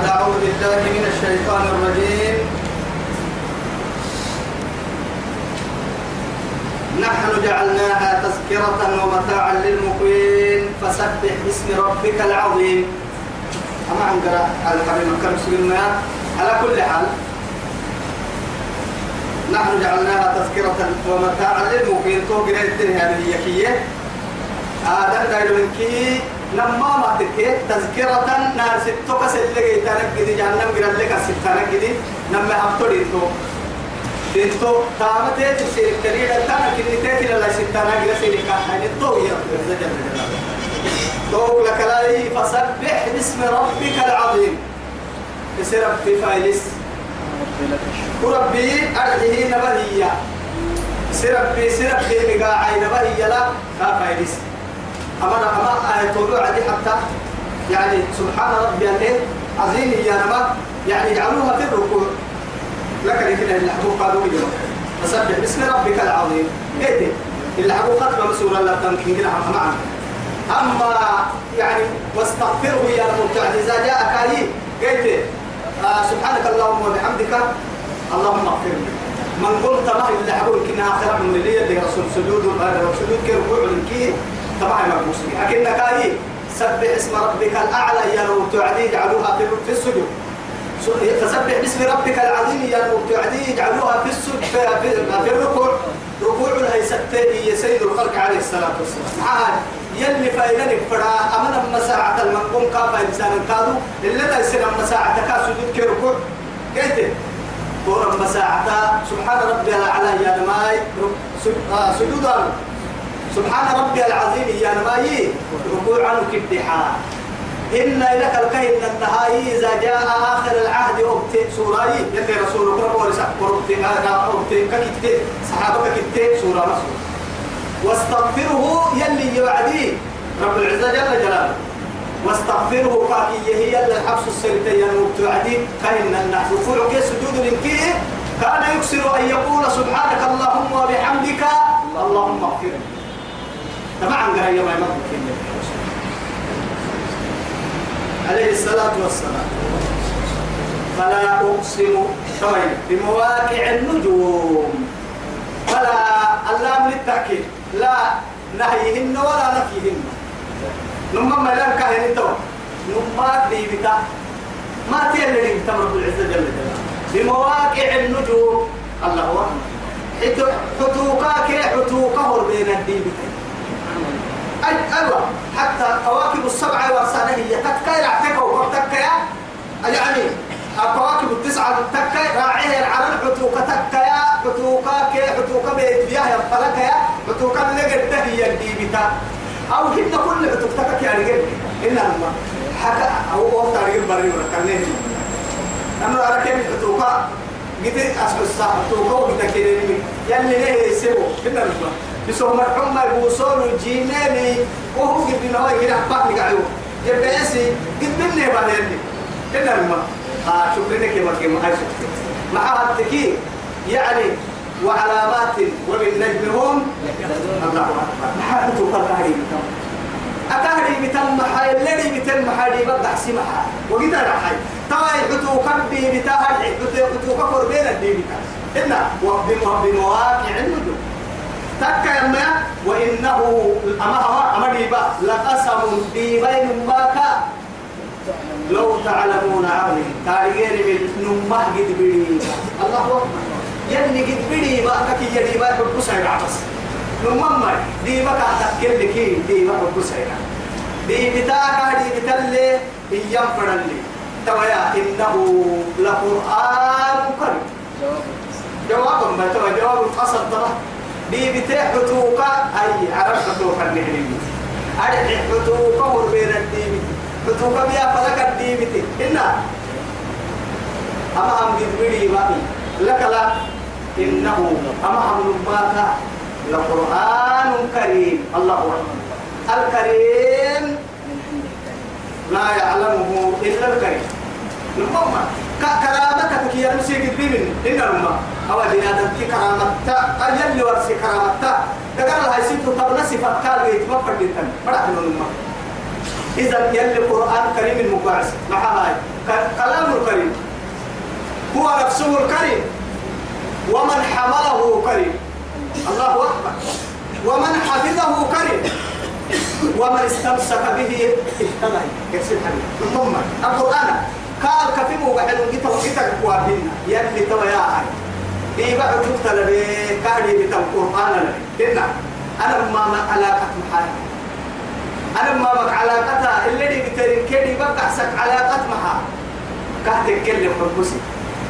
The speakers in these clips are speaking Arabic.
بعد أعوذ بالله من الشيطان الرجيم. نحن جعلناها تذكرة ومتاعا للمقوين فسبح باسم ربك العظيم. أما عن قراءة الحبيب الكرم على كل حال نحن جعلناها تذكرة ومتاعا للمقوين تو قرأت هذه يكية. آدم دايلو منكي لما ما تكي تذكرة نار ستوك سلقي تنقدي جهنم قرأت لك ستنقدي لما أبطل تو دينتو تامتي تسير كريدا تانا كني تيتي لا ستانا غير سيري كان تو يا تو لك لا فسبح باسم ربك العظيم. بسم ربي فايلس وربي أرجه نبهية. سربي سربي بقاعي نبهية لا فايلس أما أما طلوع دي حتى يعني سبحان ربي عظيم يا نما يعني يجعلوها في الركوع. لك كده اللي حقوق قالوا لي فسبح باسم ربك العظيم. إيه؟ اللي حقوق ختم مسؤول الله تمكن كده معنا. أما يعني واستغفره يا المبتعد إذا جاءك أي قلت آه سبحانك اللهم وبحمدك اللهم اغفر لي. من قلت ما اللي حقوق كنا اخر من اللي رسول سجود سجود كي ركوع كي ما مسلم لكنك اي سبح اسم ربك الأعلى يا المبتعد يجعلوها في السجود. فسبح باسم ربك العظيم يا المبتعدين يجعلوها في السجد في, الركوع. ركوع لها ستة سيد الخلق عليه الصلاة والسلام. عاد يلي فايدنك فرا أمنا مساعة المنقوم كافا إنسان كادو اللي لا يصير مساعة كاسجود كركوع كيف؟ كورا مساعة. سبحان ربي الأعلى يا نماي. سجود. سبحان ربي العظيم يا نماي عنك ابتحال إن لك الكهن النهاي إذا جاء آخر العهد أبت سوراي يلي رسول الله هذا أبت ككت صحابك كت سورة رسول. واستغفره يلي يوعدي رب العزة جل جلاله. واستغفره كاكي هي الحبس السيرتين المبتوعدي كهن النحو ركوع كي سجود لنكي. كان يكسر أن يقول سبحانك اللهم وبحمدك اللهم اغفر لي. طبعا قال يا ما عليه الصلاة والسلام. فلا أقسم طيب بمواقع النجوم. فلا اللام للتأكيد لا نهيهن ولا نفيهن. نما ما لم كاهن تو نما بيبتا ما تيلي بتا رب العزة جل جلاله. بمواقع النجوم. الله حتوكا كي حتوكا بين الديبتين أيوة. حتى كواكب السبعة ورسانة هي تكا يعتكا وتكا يعني الكواكب التسعة تكا راعيها العرب حتوكا تكا حتوكا كي حتوكا بيت فيها يبقلك حتوكا لقد هي الديبتا أو هن كل حتوك تكا يعني قد إنها لما حكا أو أو تاريخ بري وركنيه أنا أرى كيف حتوكا قلت أسكت الساعة حتوكا وقلت كده يلي ليه يسيبه؟ إنها لما بسوم مرحوم بوصول الجينيني وهو قد من هو يجي أحباب نقعيو جبيسي قد مني بعدين إلا لما آه شكرا كما كما هاي شكرا. مع التكي يعني وعلامات وبالنجم هم. الله أكبر. محاكة القهري أكهري بتم محاي الذي بتم محاي بدع سمحا وقد رحي تواي حتو كبي بتاهي حتو كفر بين الدين بتاهي إلا وبمواقع النجوم. تكا يما وإنه أما هو أما ديبا لقسم ديبين ماكا لو تعلمون عظيم تاريخين من نمة قد بدي الله أكبر. يلي قد بدي بقى كي يدي بقى حب سعيد عبس. نمم ديبا كاتكل لكي ديبا حب سعيد دي بتاكا دي بتلي إيام فرلي تبايا إنه لقرآن كريم. جواب. ما تبا جواب. القصد طبعا دي بتاع حتوكا أي عرب حتوكا النهرين أرد حتوكا وربين الديبت. حتوكا بيا فلك الديبت. إنا أما هم قد بدي بابي. لك لا. إنه أما هم نباتا لقرآن كريم. الله أكبر. الكريم لا يعلمه إلا الكريم. نبما كرامتك يا مسيك بمن إن الماء أو آدم كي كرامتا أجل ورسي كرامتا تقال هاي سيتو طب نصفة قال بيت فردتن مرح من إذا يلي القرآن كريم المقاعس مع هاي. كلا نفسه الكريم. ومن حمله كريم. الله أكبر. ومن حفظه كريم. ومن استمسك به اهتدى. الحبيب ثم القرآن. قال كفيمو بعد جيت وقيت كوابين يلي توا يا هاي دي بعد تقتل بكاري بتاع القرآن لنا أنا ما ما علاقة محل أنا ما مك علاقتها. اللي بترين كدي بقى سك علاقة محل كاتك كل حبسي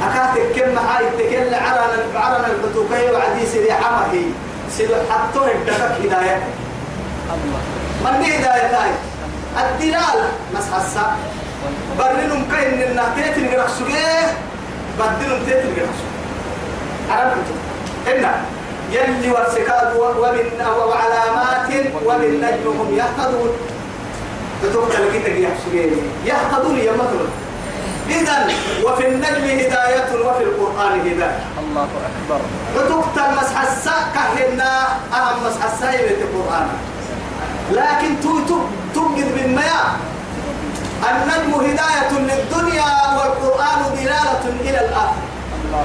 أكاتك كم هاي تكل عرنا عرنا البتوكي وعدي سيدي حمهي سيدي حطوه الدفك هداية. الله. من هداية هاي؟ الدلال. مسحسا برنهم كاين إن تيتل جرح سجيه بدلهم تيتل جرح سجيه عرفت؟ إن يلي ورسكاد ومن وعلامات وبالنجم هم يهتدون. تتوقع لك يحسجيه يهتدون يا مثلا إذا وفي النجم هداية وفي القرآن هداية. الله أكبر. وتقتل مسح الساء كهنا أهم مسح في القرآن. لكن تو توجد بالمياه النجم هداية للدنيا والقرآن دلالة إلى الآخرة. الله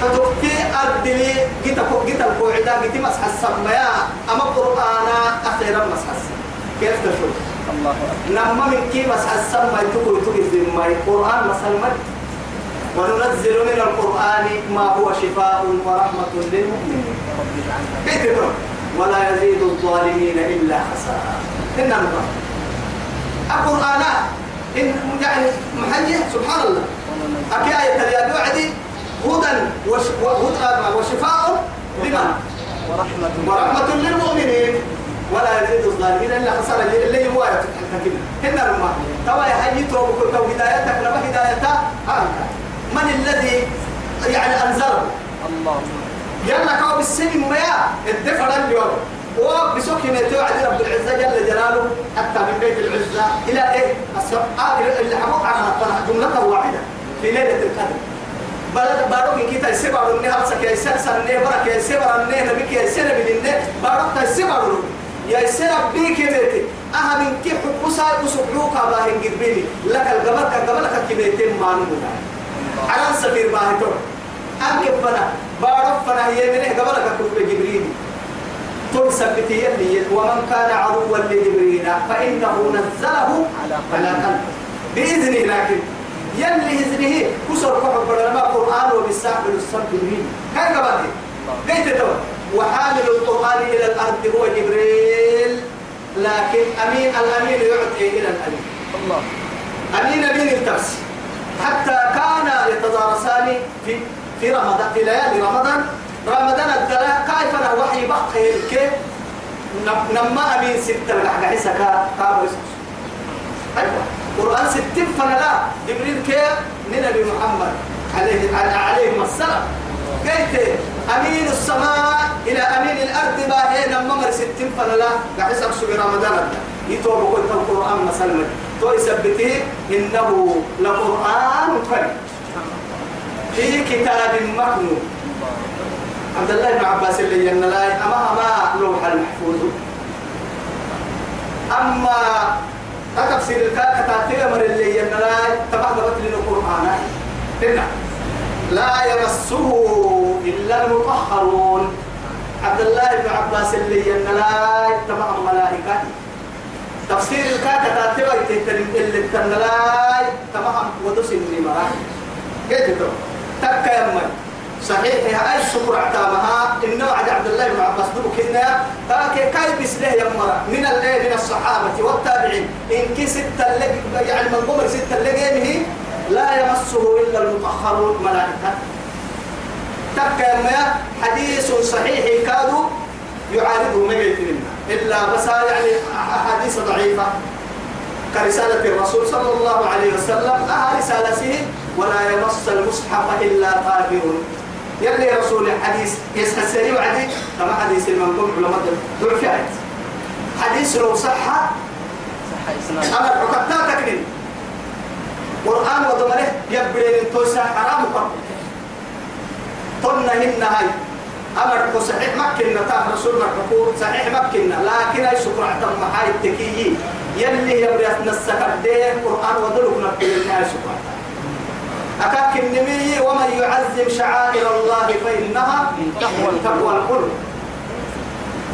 فتوكي أردلي جيتا فوق جيتا القوعدة جيتا مسح السمايا. أما القرآن أخيرا مسح كيف تشوف؟ الله نما من كي مسح السماء تقول تقول في الماء القرآن مسح وننزل من القرآن ما هو شفاء ورحمة للمؤمنين. كيف ولا يزيد الظالمين إلا خسارة. إن الله القرآن إن يعني محيي سبحان الله أكي آية اليد وعدي هدى وهدى وشفاء لمن؟ ورحمة ورحمة للمؤمنين. ولا يزيد الظالمين إلا خسارة اللي هو يتحكم هن رمى. توا يا حي تو تو هدايتك لما هدايتها هانك من الذي يعني أنزله الله. يلا كاو بالسن ما الدفر اليوم. وبسوك ما توعد رب العزة جل جلاله حتى من بيت العزة إلى إيه؟ السبعة اللي حبوك عنها جملة واحدة في ليلة القدر. بلد بارو كي كيتا يسبع النه هلسك يا يسر النه برك يا يسبع النه نبيك يا يسر بالنه بارو تسبع يا يسر بيك بيتي أها من كيف حبوسا يسبعوك باهن قربيني لك القبر كقبلك كبيتين ما نمونا على سفير باهتور أنك فنا بارو فنا هي منه قبلك كتب جبريل. تقول سبتي يلي ومن كان عدوا لجبريل فإنه نزله على قلبه. بإذنه لكن يلي إذنه كسر كحب بدل قرآن وبالسحب الصب منه. كان قبل قيت تو وحامل القرآن إلى الأرض هو جبريل لكن أمين الأمين يعطي إلى الأمين. الله. أمين أمين التفس حتى كان يتدارسان في في رمضان في ليالي رمضان رمضان الدلاء كيف أنا وحي بقى كيف نما أمين ستة لحق عيسى كا كابو أيوة. قرآن ستين فنا لا. جبريل كي نبي محمد عليه عليه السلام. قلت أمين السماء إلى أمين الأرض ما هي نما مر ستين فنا لا. قاعد يسقسوا برمضان يتوب قلت القرآن مثلا. تو يثبته إنه لقرآن كريم في كتاب مكنون. عبد الله بن عباس اللي ين لا أما أما لوح المحفوظ. أما تفسير الكاكا تاتي أمر اللي ين لا تبع قبل القرآن لا يمسه إلا المطهرون. عبد الله بن عباس اللي ين لا تبع الملائكة. تفسير الكاكا تاتي اللي تنلاي تبع ودس النمرة. كيف تقول تكا يمي صحيح يا أي شكر اعتامها إنه عد عبد الله بن عباس دبو كنا كاي كاي بسله مرة من من الصحابة والتابعين. إن كي ستة يعني من قمر ستة لقينه لا يمسه إلا المطهرون ملائكة تكا يا حديث صحيح كادوا يعارضه ما منا إلا بس يعني أحاديث ضعيفة. كرسالة الرسول صلى الله عليه وسلم أها رسالته ولا يمس المصحف إلا طاهر. يلي رسول الحديث يسحى السريع وعدي. كما حديث المنقوم علماء في آية حديث لو صح أنا حكمتا تكريم قرآن وضمنه يبرين توسع حرام قبل طلنا هن هاي. أمر صحيح مكن نتاع رسول مرحبو صحيح مكن. لكن أي شكر عتم محاي التكيي يلي يبري السكر دين قرآن ودلق نبتل النهاية شكر أكاك النمي ومن يعظم شعائر الله فإنها تقوى تقوى القلوب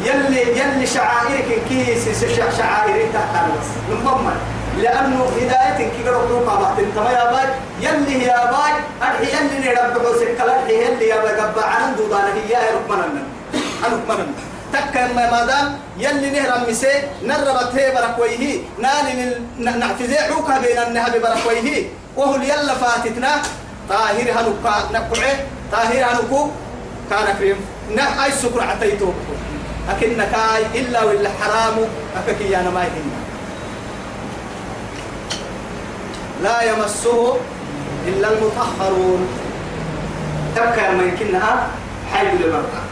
يلي يلي شعائرك كيس شعائرك تحت بس نمم لأنه هداية كي قرأتوا قامت انت ما يا باي يلي يا باي أرحي يلي نربع سكال أرحي يلي يا باي قبع عن دودان هي ركمنا ركمنا تكا ما مادام يلي نهر مسي نربت هي بركويه ناني نعتزي عوكا بين النهب بركويه. وهو يلا فاتتنا؟ طاهر هنوكا نقعه طاهر هنوكو كان كريم. نه أي سكر عتيتو أكنك إلا ولا حرام أككي أنا ما يهمنا لا يمسه إلا المطهرون. تبكى ما يمكنها حي لبركة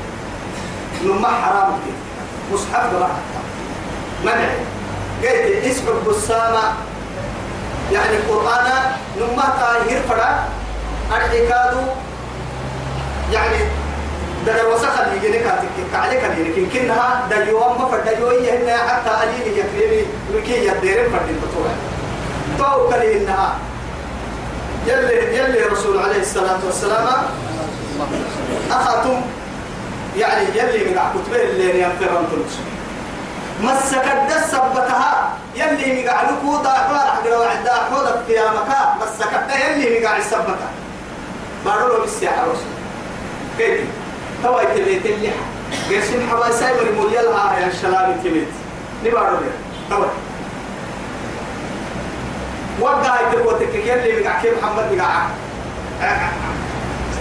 نما حرام كده مصحف بقى منع. قلت اسحب السامة. يعني القرآن نما طاهر فرا. الحكادو يعني دغر وسخ اللي يجيني كاتك. كعليك اللي يمكن كنها ما فدجوي هنا حتى قليل يكريني لكي يديرن فردين بطوع تو كلي إنها. يلي يلي رسول عليه الصلاة والسلام. أخذتم يعني يلي من كتبه اللي ينفرن تلوش مسك الدس سبتها يلي مقع لكو دا حوار حقر وعد دا حوض في مكا مسك يلي مقع السبتها بارو له بالسياحة رسول كيف؟ توا يتليت اللحى قرسين حوا سايبر موليالها يا الشلام تليت نبارو له توا وقع يتقوتك يلي مقع كيف محمد مقع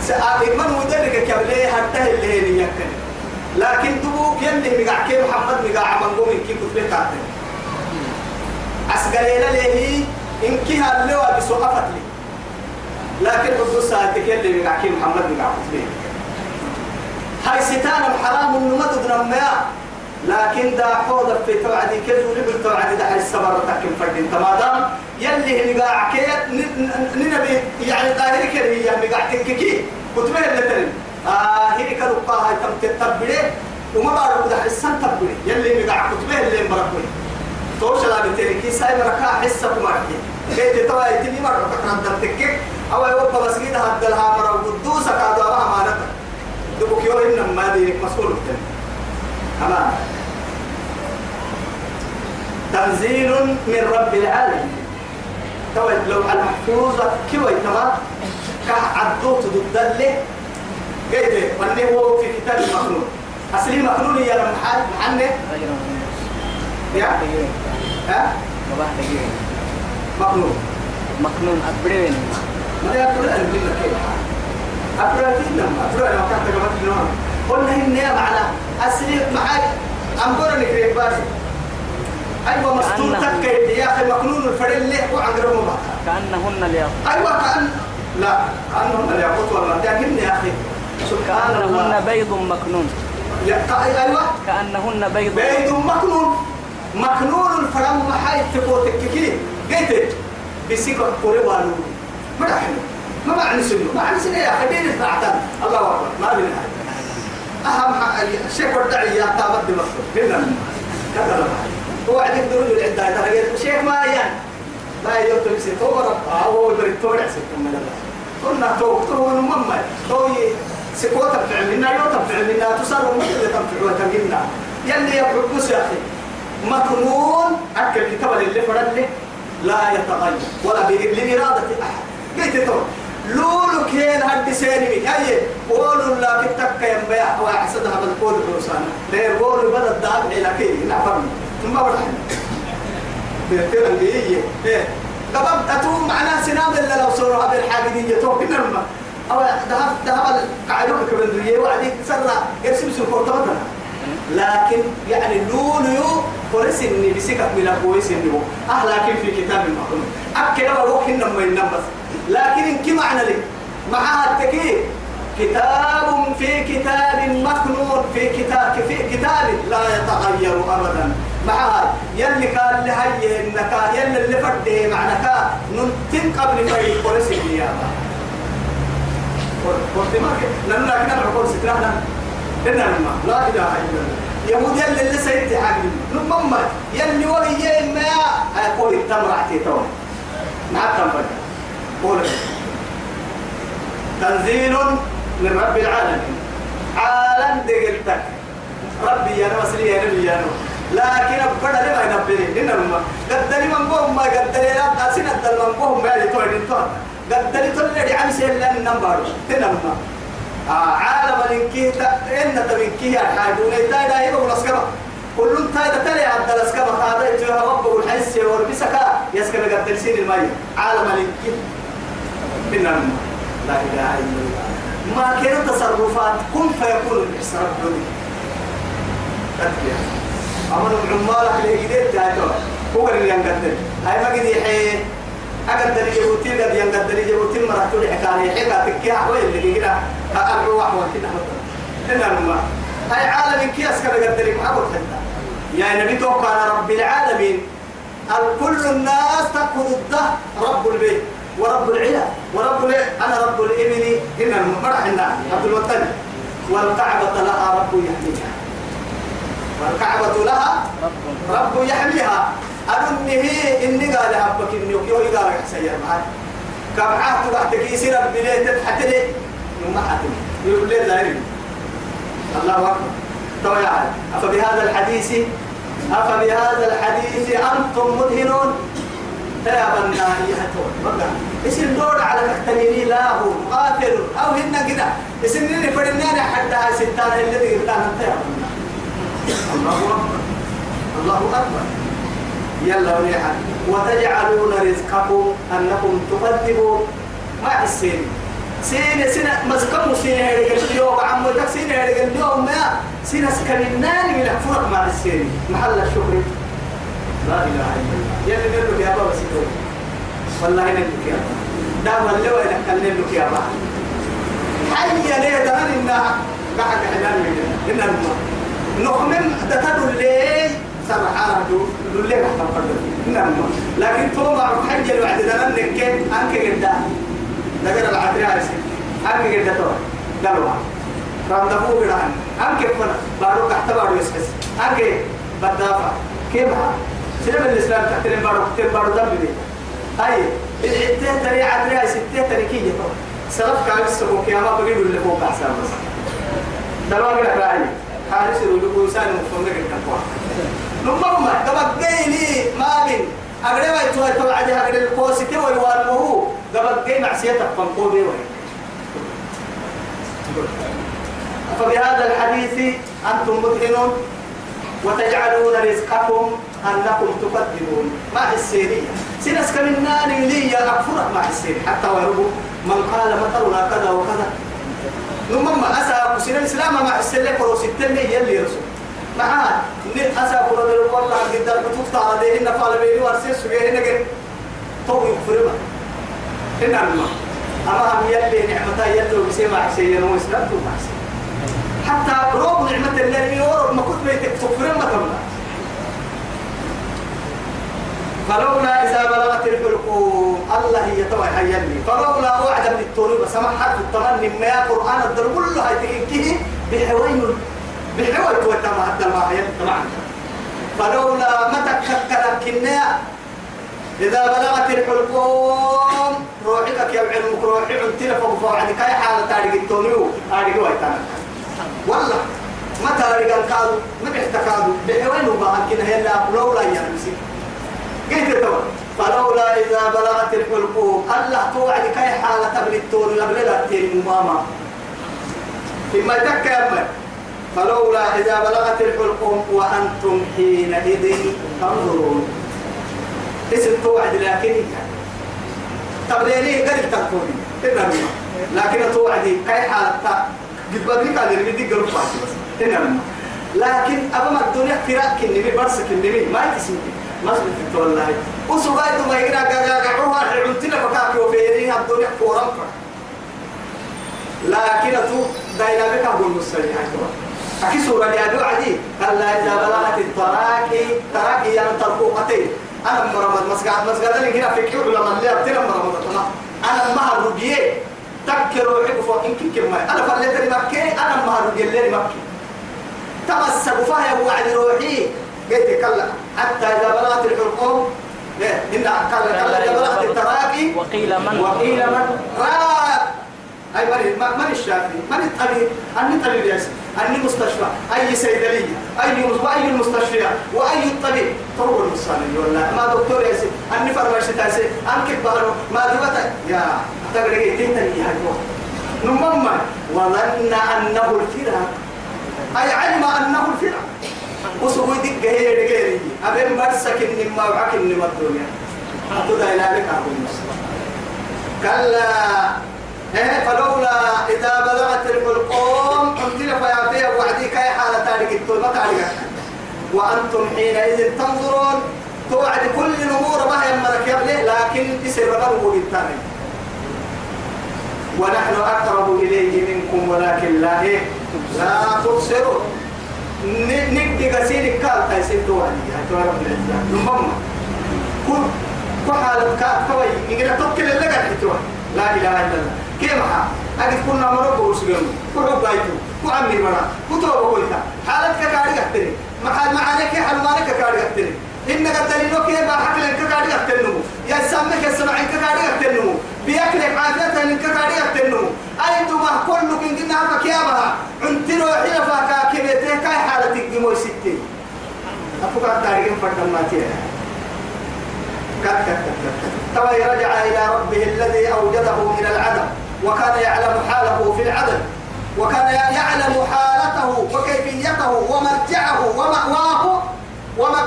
سأل من مدرك كبلي حتى اللي هي يكن لكن تبوك يلي مقع كيف محمد مقع من قوم كيف كتبه كاتب أسقلينا ليه إنكي هاللوا بسوقفت لي. لكن حدوث ساعتك يلي مقع كيف محمد مقع كتبه هاي ستان حرام النمط دنميا لكن دا حوض في توعدي كذو لبل توعدي دا السبر تكن فردين تمادام يلي مقاع كي ننبي يعني ظاهر كريه مقاع تنككي. كتبه اللي ترين آه هي كرقا هاي تم تتبري وما بعرف دا حسن تبري يلي مقاع كتبه اللي مبركوي توش لا بتركي ساي بركا حسة مركي كيف توا يتني مرة تكرم تكك أو يوبا مسجد هذا لها مرة قدوسة كادوا أبا أمانة دبوك يوم إنما دينك مسؤول بتن أمانة تنزيل من رب العالمين. توي لو المحفوظة كوي تما كعدوت ضد له كيف وانه هو في كتاب مخلوق. أصلي مخلوق يا محل محنة. يا؟ ها؟ مخلوق. مقنون أبرين ما يقول أن بينا كيف؟ أبراتنا أبراتنا ما كانت قبل قلنا هنا معنا أصلي معاك. أمبورا نكريب باسي. أيوة مستور تكيد يا أخي مكنون الفريل ليه؟ وعقربه بقى كأنهن الياقوت. أيوة كأن لا كأنهم الياقوت والله. لكن يا أخي. كأنهن بيض مكنون. يا أيوة. كأنهن بيض بيد مكنون. مكنون الفرام محاي تقوتك. كي قلت بسيكة قريبا ما نحن ما معنى سنو ما معنى سنو يا أخي؟ دين فعتن الله أكبر. ما بين أهم شيء ودعي يا تابد مصر بينا كذا لا هو عندك دروج العدة ترى شيخ ما يعني. لا يوتو يسي تو رب هو بريد تو رعسي كم الله قلنا تو تو نمم تو سكوت تفعل منا. يو تفعل منا تصار ومثل تنفع وتمنا يلي يبعبس يا أخي. مكنون أكل كتاب اللي فرد لا يتغير. ولا لإرادة أحد. قلت تو لولو كين هدي سيني هاي قولوا لا كتك يا مبيع. وأحسدها بالقول الرسانة ليه قولوا بدأ الدعم إلى كي نعفرنا ثم برحنا بيتنا اللي هي. إيه. قبل أتو معنا سنام إلا لو صوروا هذه الحاجة تو كنا لما أو ذهب ذهب قاعدون كبندرية وعدي سرنا يرسم سكور تمام لكن يعني لولو فرس إني بسكة من أبويس إنه أه لكن في كتاب المخلوق أكيد أروح هنا ما ينبس لكن إن كم معنى لي. معها التكييف. كتاب في كتاب مكنون في كتاب في كتاب لا يتغير ابدا. معها يلي قال لهي انك يلي اللي فرده معنك ننتن قبل ما يقول سيديابا قلت ما لأننا كنا نقول سترانا إننا لا إله إلا الله. يهود يلي اللي سيدي حقي نمم يلي ولي ما أقول التمر عتي تو معك كم فرد قول تنزيل من رب العالمين. عالم دقلتك. ربي يا نمسري يا نبي يا نبي لكن أبدا لما ينبري إن الماء قدري من بوهم ما قدري لا أسين الدل من بوهم ما يتوه نتوه قدري تلي عم سيل لأن نمبر تنمى آه عالم الإنكيه إن تبنكيه الحاجون إذا إذا يبقى نسكبه كل تايدا تلي عبد الأسكبة. هذا يتوه ربه الحس وربسك يسكبه قدر سين المية. عالم الإنكيه الماء لا إله إلا الله. ما كان تصرفات كن فيكون الإحسان. الدنيا تدبير أمر عمالك اللي جديد تاعته هو اللي ينقدر هاي ما قد يحيي أقدر يجيبوتي قد ينقدر يجيبوتي مرة تقول حكاية حكاية تكيها حوالي اللي كده. الروح وكده إن الماء هاي عالم كياس كده قدر يحبط حتى يا نبي توقع رب العالمين. كل الناس تأخذ الده رب البيت. ورب العلا. ورب أنا رب الإبل إن المرح عبد المطلب والكعبة لها رب يحميها. والكعبة لها رب يحميها. أنه إني قال حبك إني وكيو قال سير معي كبعات تبعتك يصير بليت حتى لي؟ ما حتى يقول لي الله أكبر. تو يعني أفبهذا الحديث أفبهذا الحديث أنتم مدهنون. يا يا تون اسم دور على تختنيني لا هو قاتل أو هن كده اسم اللي فرنانا حتى ستان الذي قلنا انت يا الله أكبر الله أكبر يلا ونيحا وتجعلون رزقكم أنكم تقدموا ما السين سين سين مسكم سين هيرجع اليوم عمو تك سين هيرجع اليوم ما سين سكن النار من فرق مع السين محل الشكر لا إله إلا الله. يلي نلوك يا بابا سيدو والله نلوك يا بابا دام اللي وين نلوك يا بابا حي ليه دمان إنها قاعد حلال من إن الماء نخمم دتدو اللي سرحان دو اللي قاعد تفضل إن الماء لكن تو مع حي الوعد دمان نكين أنك قدا نقدر العدري عايزين أنك قدا تو. دلوا رام دفو قدا أنك فنا. بارو تحت بارو يسكس. أنك بدافع. كيف؟ سلم الإسلام تحت البارو تحت البارو دم بي أي الحتة تري عدري ستة تري كي يتو سلف كان يسمو كياما بقيدو اللي فوق أحسن بس. دلوا قدا راعي حارس الولو إنسان مفهوم لك التقوى نمما تبقيني ما من أقرأ ما يتوه يتوه عدي أقرأ القوسي كي ويوالمه. تبقي معصيتك فانقوبي وهي فبهذا الحديث أنتم مدهنون وتجعلون رزقكم أنكم تقدمون مع السيرية سنس كمن نار لي أكفرك مع السير حتى ويربو من قال مطرنا كذا وكذا. نمما أسا سنة الإسلام مع السير فرو ستة يلي رسول معاه أسا فرو والله قدر بتوقع على دين فعل بيني وارسيس سجيه نجد تو يكفرما إن الله أما هم يلي نعمتا يلي وبسيما حسين وإسلام تو حسين حتى روب نعمة الله يورب ما كنت بيتك. تكفرين ما تمنع فلولا إذا بلغت الحلقوم الله يتوى حيالي فلولا وعد من التوري بسمع حرف التمني ما يا قرآن الدر كله هيتكيه بحوين بحوين توتما حتى ما طبعا. فلولا متى ككلم كنا إذا بلغت الحلقوم. روحك يا علمك روحي عنتنا فوق فوعدك يا حالة تاريخ التونيو تاريخ ويتانا والله متى رجال كادو؟ ما بيحتكادو؟ بحوين وبعد كده هلا لولا ينسي قلت تو فلولا إذا بلغت الحلقوم الله توعد كي حالة ابن التون تين ماما. فيما تكمل فلولا إذا بلغت الحلقوم وأنتم حينئذ تنظرون. اسم توعد لكن طب ليه قد تكوني لكن توعدي كي حالة قد قال لي بدي قلب بس. إنما لكن أبا الدنيا فراق النبي برسك النبي ما يتسمي. ما سمعت والله. وسوغايت ما يقرأ قاقا قعوها عمتنا فكاكي وفيريها الدنيا فورم لكن تو دايناميك أقول مستريح أكي سورة يا دو عدي. كلا إذا بلغت التراكي تراكي يعني ترقوقتين أنا مرمض مسقعد مسقعد اللي هنا في كيو لما اللي أبتنا مرمض أنا ما هربيه تكر روحك فوق إنك كم أنا فلتني مكة. أنا ما هربيه اللي مكة. تمسك فهي وعد روحي. قلت كلا حتى إذا بلغت الحلقوم إن كلا كلا إذا بلغت التراكي وقيل من؟ وقيل من؟ راك. أي من من الشافي من الطبيب؟ أني طبيب ياسر أني مستشفى. أي صيدلية أي أي المستشفى وأي الطبيب؟ طول المصاني ولا؟ ما دكتور ياسر أني فرماشة تاسي أنك بارو ما دوتا يا تقرأي تهتني يا نمم وظن أنه الفراق أي علم أنه الفراق وسوي دق هي دقيري أبين برسك إني ما وعك إني ما الدنيا. أتودا إلى لك أقول كلا إيه فلولا إذا بلغت الحلقوم قلت فيا فيها وعدي كاي حالة تارك التوبة تارك وأنتم حينئذ تنظرون توعد كل الأمور ما هي مرك يبلي لكن تسير بلغه بالتارك ونحن أقرب إليه منكم ولكن لا إيه لا تبصرون نقدي قسيرك قال تيسير توعدي هتوى رب العزة نمم كل كحالة كوي يقرأ توكل اللي قاعد لا إله إلا الله. كيف ها أجد كنا مرة بورسجون كنا بايتو كعمي مرة. كتوب كويتا حالتك كاري قتني ما حال معانك حال مالك كاري قتني إن قتني لو كيف حكي لك كاري قتني يا سامك السمعين كاري قتني بياكلك عافية إنك كاري قتني أي دوما كل كن كنا هفك يا بها عنتلو حين فاكا كبيته كاي حالتك جموي ستين. أفوك ما كت توي رجع إلى ربه الذي أوجده من العدم وكان يعلم حاله في العدم وكان يعلم حالته وكيفيته ومرجعه ومأواه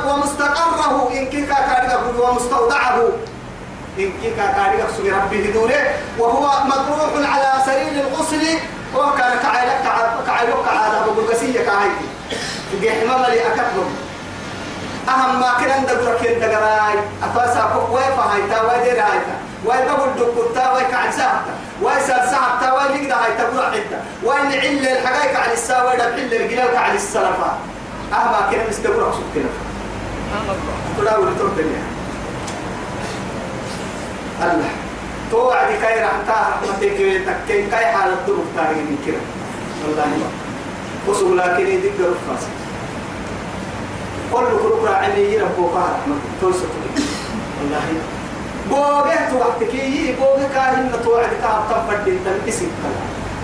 ومستقره. إن كيكا كاريغا ومستودعه. إن كيكا كاريغا سبي ربه دوره وهو مطروح على سرير الغسل وكان كعيلك كعيلك كعادة بقسية كعيدي جحمم لي أكتبه أهم ما كنا ندبر كن دقراي فهايتا وين دير هايتا وين بقول دكتورتا وين كعد ساعتا وين سال ساعتا وين نقدر هايتا بروح حتة وين عل الحقائق على الساوي وين عل الجلال على السلفة. أهم ما كنا مستبر أقصد كنا تداول تردني الله. توعد كاي رحمتا رحمتك تكين كاي حالة الظروف تاريخ من كده. والله وصول لكن يدق رفاسك كل كل عيني يربو قال توسط. والله بوجه توقتك يي بوجه كاهن توعد كاب تنفرد انت اسم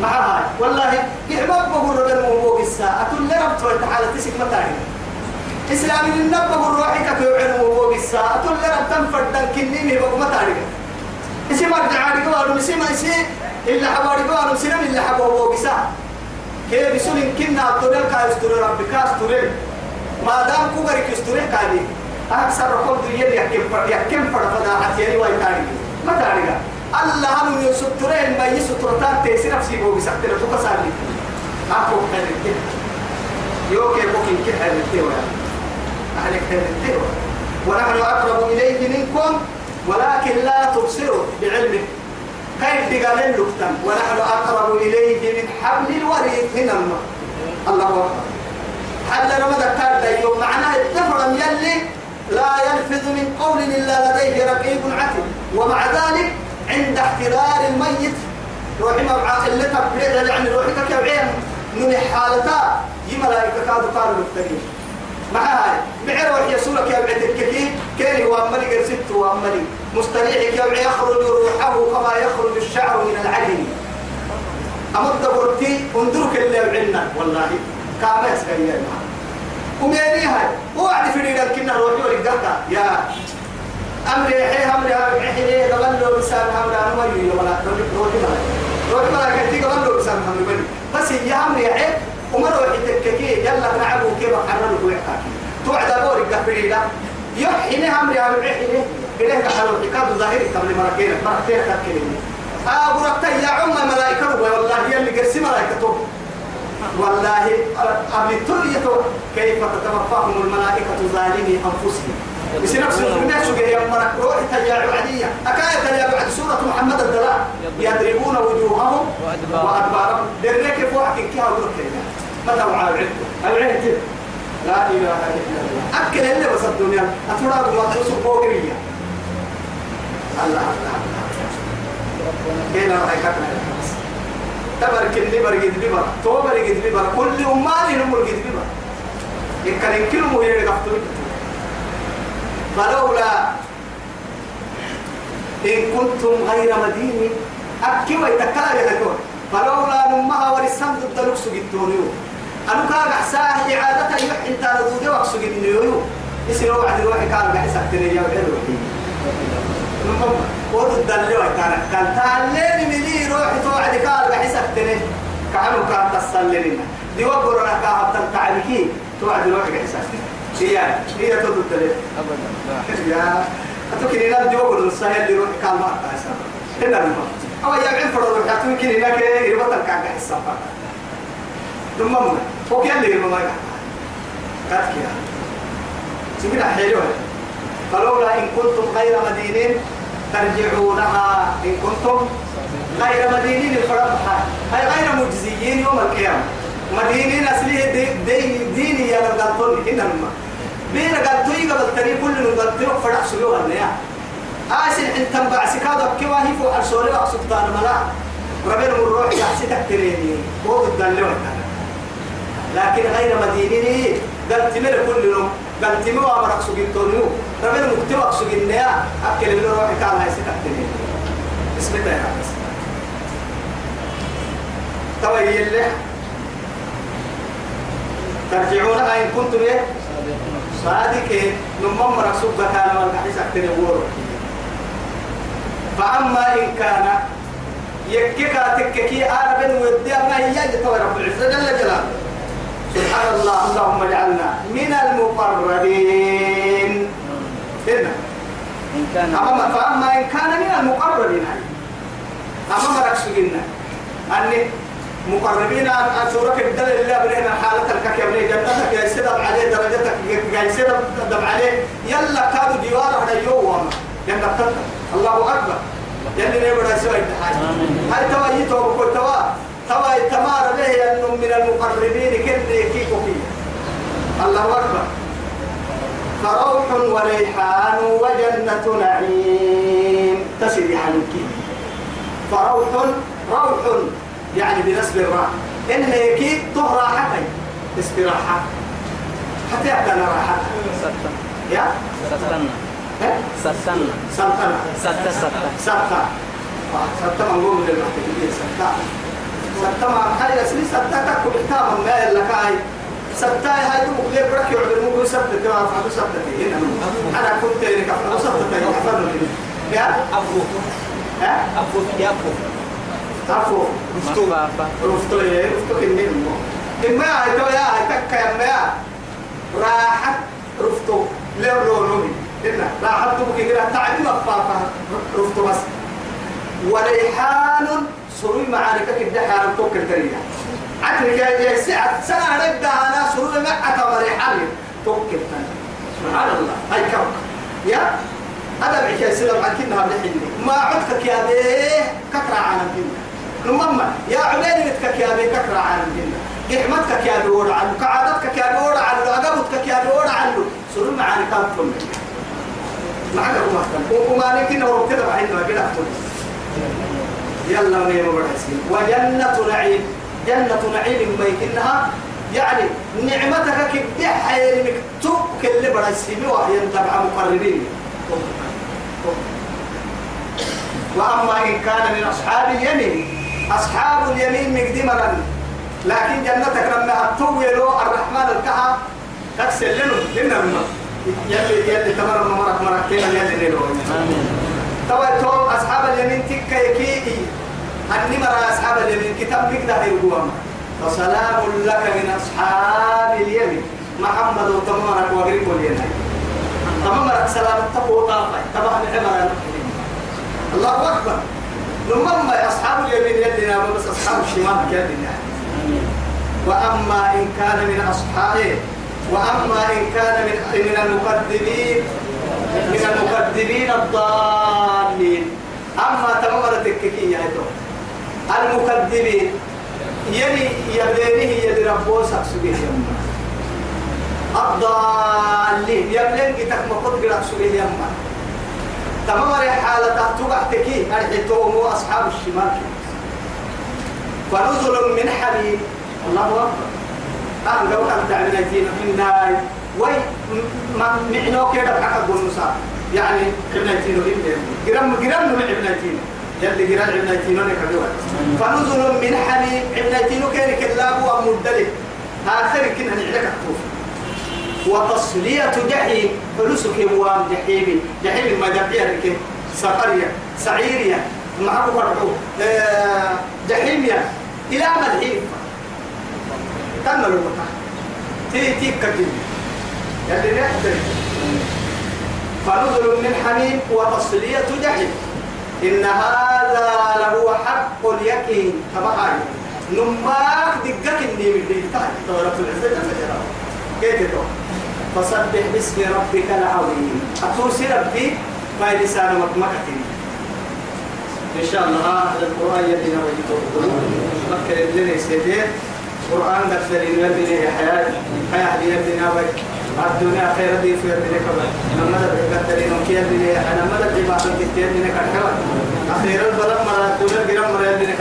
مع هاي والله يحبب بقول ربنا مو الساعة أتول لرب توي تعالى تسك متاعي إسلام النبى الروحي كتوعد مو الساعة. أتول لرب تنفرد كنيني بقول متاعي اسم أرجع عليك وأنا مسيم اسم إلا حبارك وأنا مسيم إلا حبوا بساعة كيف يسون كنا أبدو كاستور ربك كاستور ما دام كبرك يستريح كالي أكثر رقم دنيا يحكم فر يحكم فر فداعت يعني واي تاريخ. ما تاريخ. الله هم يسترين ما يسترتان تيسير نفسي بو بسكتنا تو كسالي أكو حلك يوكي بوكين كحل التوى أهلك حل التوى ونحن أقرب إليه منكم ولكن لا تبصروا بعلمه. كيف قال اللقطة ونحن أقرب إليه من حبل الوريد من الماء الله أكبر. حتى لما ذكرت يوم معناه التفرم يلي لا يلفظ من قول إلا لديه رقيب عتيد. ومع ذلك عند احتضار الميت روحي مبعا اللي تبريد يعني روحي كيوعين من حالتا يي ملائكة كادوا قالوا بالتقيم مع هاي معي روح يسولك يا بعد الكثير. كان هو أملي قرسبت وأملي مستريح يوعي يخرج روحه كما يخرج الشعر من العجل. أمد برتي انظرك اللي يوعينا والله كما يسكي وميني هاي. وعد في ريد الكنا روحي ورقاك يا. أمري حي أمري حي. قبل له بسام أمري أنا ما يجي ولا روحي ما روحي ما كنتي قبل له بسام أمري بس هي أمري حي. وما روحي تككي يلا نعبو كيف حرر ويحكي توعد أبوري قفريدا يحيني أمري أمري حيني إليه كحلو حكاد ظاهري قبل مركين مركين تكلمني أبو ركتا يا عم ملائكة والله يلي قرسي ملائكة والله أبلتولية كيف تتوفاهم الملائكة ظالمي أنفسهم. بس نفس الناس جاي مرك روح تجا عدية أكاية يا بعد سورة محمد الدلاء يضربون وجوههم وأدبارهم. درك فوحك كيها ودرك متى وعاد العهد لا إله إلا الله. أكل اللي بس الدنيا. أترى ما تصب فوقية الله الله كينا رأي كتنا تبرك اللي برقد ببر. تو برقد ببر. كل أمالي نمر قد ببر. يكرن كل مهير قفتل فلولا إن كنتم غير مدينين أكي ويتكلا يهدون فلولا نمها ورسام ضد لوكس جدونيو أنا كاغا حساه إعادة يوحي إنت ردودي وكسو جدونيو يسير وعد الواحد كان قاعد يسكتني يا وحيد نمم ورد اللي كان كان تعلم مني روحي توعد قال كان دي وقرنا كان توعد هي هي تضد لي أبدا. يا أتوكل إلى دي وقرنا السهل اللي روحي كان ما أحسن هنا نمم أو يا عين فرض روحي أتوكل إلى كي يبطل كان قاعد يسافر نمم هو كان اللي ما كاتك يا. سمعنا حلوة فلولا إن كنتم غير مدينين ترجعونها إن كنتم غير مدينين الفرقها أي غير مجزيين يوم القيامة. مدينين أصليه دي دين ديني يا رجال هنا. ما بين قلتوي قبل تري كل من قلتوي فرق سلوها النيا. آسن إن تنبع سكادة كواهي فوق السوري وأسلطان ملا ربنا من روح يحسدك تريني هو الدلوة لكن غير مدينين. قلت من كل يوم قلت مو أمرك سجنتونيو ربنا مكتبك سجنيا أكل اللي روحي كان هاي ستكتني اسم الله يا بس توا يلي ترجعونها إن كنتم إيه؟ صادقين. نمم رسول كان والقحيس أكتني وورو فأما إن كان يكيكا تككي بن ودي أما هي توا رب العزة جل جلاله. سبحان الله اللهم اجعلنا من المقربين. هنا أما فأما إن كان من المقربين أما ما ركسجنا أني مقربين أن سورة الدل اللي بلهنا حالة الكك يبني جنتك يا سيدة عليه درجتك يا سيدة دم عليه. يلا كادوا جواره هذا يوم. جنتك الله أكبر. يلي نبغى سوى الحاجة هاي توا يتوب كل توا؟ توا التمار به أنه من المقربين كن كيكو كي. الله أكبر. فروح وريحان وجنة نعيم. تسري عنك فروح روح يعني بنسب الراء إن هيك تهرى حتى استراحة. حتى يبدأ راحة. ستة. يا؟ ستنا؟ ستنا سلطنة ستة. ستة سلطة سلطة منقول من المحتاجين مع حاجة سلي سلطة تكو بحتاما ما إلا كاي. سلطة هاي دمك ليه برك يعبر ممكن سلطة كما فعلوا سلطة هنا. أنا كنت لك أفضل سلطة يحفظوا يا؟ أبو. ها؟ أبو. يا أبو. عفو رفتو رفتو إيه رفتو كنين مو. إما هاي تو يا هاي تكا يا ما راحت رفتو. لو لو لو إنا راحت تبكي كده تعدي مفافة رفتو بس. وريحان سروي معارك كده حارم توكل تريا عترك يا ساعة سنة نبدأ أنا سروي معك وريحان توكل سبحان الله. هاي كوك يا؟ هذا بعيش سلام عن كنا بحني ما عدك يا بيه ككرة عالم كنا. نمما يا عبيد متك يا بيه ككرة عالم كنا. قحمتك يا بيه عنه كعادتك يا بيه عنه أقبتك يا بيه عنه. سروي معارك كم؟ معك هو مهتم وما نكين هو كده بعينه كده أحتم يلا نيم برحسين وجنة نعيم. جنة نعيم ما يكنها يعني نعمتك كده حيل مكتوب كل برحسين تبع مقربين. وأما إن كان من أصحاب اليمين أصحاب اليمين مقدمة لكن جنتك لما أتويلوا الرحمن الكها تكسل لنا لنا يلي يلي تمر مرك مرك كنا يلي نلو آمين. توا تو أصحاب اليمين تكا يكيدي. أني مرا أصحاب اليمين كتاب مقدار يقوم. فسلام لك من أصحاب اليمين. محمد وتمرك وغريب اليمين تمرك سلام تقوى طافي طبعا عمر الله أكبر. لما أصحاب اليمين يدنا بس أصحاب الشمال يدنا وأما إن كان من أصحابه وأما إن كان من من المكذبين من المكذبين الضالين. أما تمرت الكيكية المكذبين. يلي يبلينه يلي ربوسك سبيه يما الضالين. يبلين كتك مقود قرأ سبيه يما تمام حالة تبع تكي الحتوم أصحاب الشمال. فنزل من حميم الله أكبر. كان تعمل فينا في النار وي ما معنو كده بحق النساء يعني ابن تينو ابن جرام جرام من ابن تينو يلي جرام ابن تينو نكدوا فنزل من حميم ابنتين كان كلاب ومدلك آخر كنا نعلك الكوف وتصلية جحيم. فلسك وام جحيم جحيم ما جمعية لك. سقرية. سعيرية. معه فرحو. آه جحيمية. إلى مدحيم تم الوقت تي تي كتير يلي نحضر فنزل من حميم وتصلية جحيم. إن هذا لهو حق اليقين. تبعي نماك دقك النيم اللي تحت دورة العزة جلاله. كيف فسبح باسم ربك العظيم. أتوسي ربي؟ ما لسان مكمكة إن شاء الله هذا القرآن يدينا ويجيبه مكة يدينا سيدين قرآن دفتر يدينا حياة حياة يدينا ويجيبه الدنيا خير دي في يدنا كبر لما نبقى ترين وكي يدنا أنا ما ندري ما كنت يدنا كتكوا أخير البلد مرة الدنيا جرام مرة الدنيا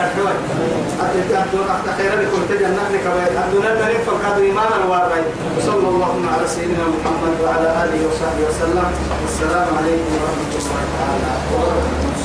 أخير بكل تجنة كبر الدنيا نريم فكاد إيمان الوارد وصلى الله على سيدنا محمد وعلى آله وصحبه وسلم. والسلام عليكم ورحمة الله تعالى وبركاته.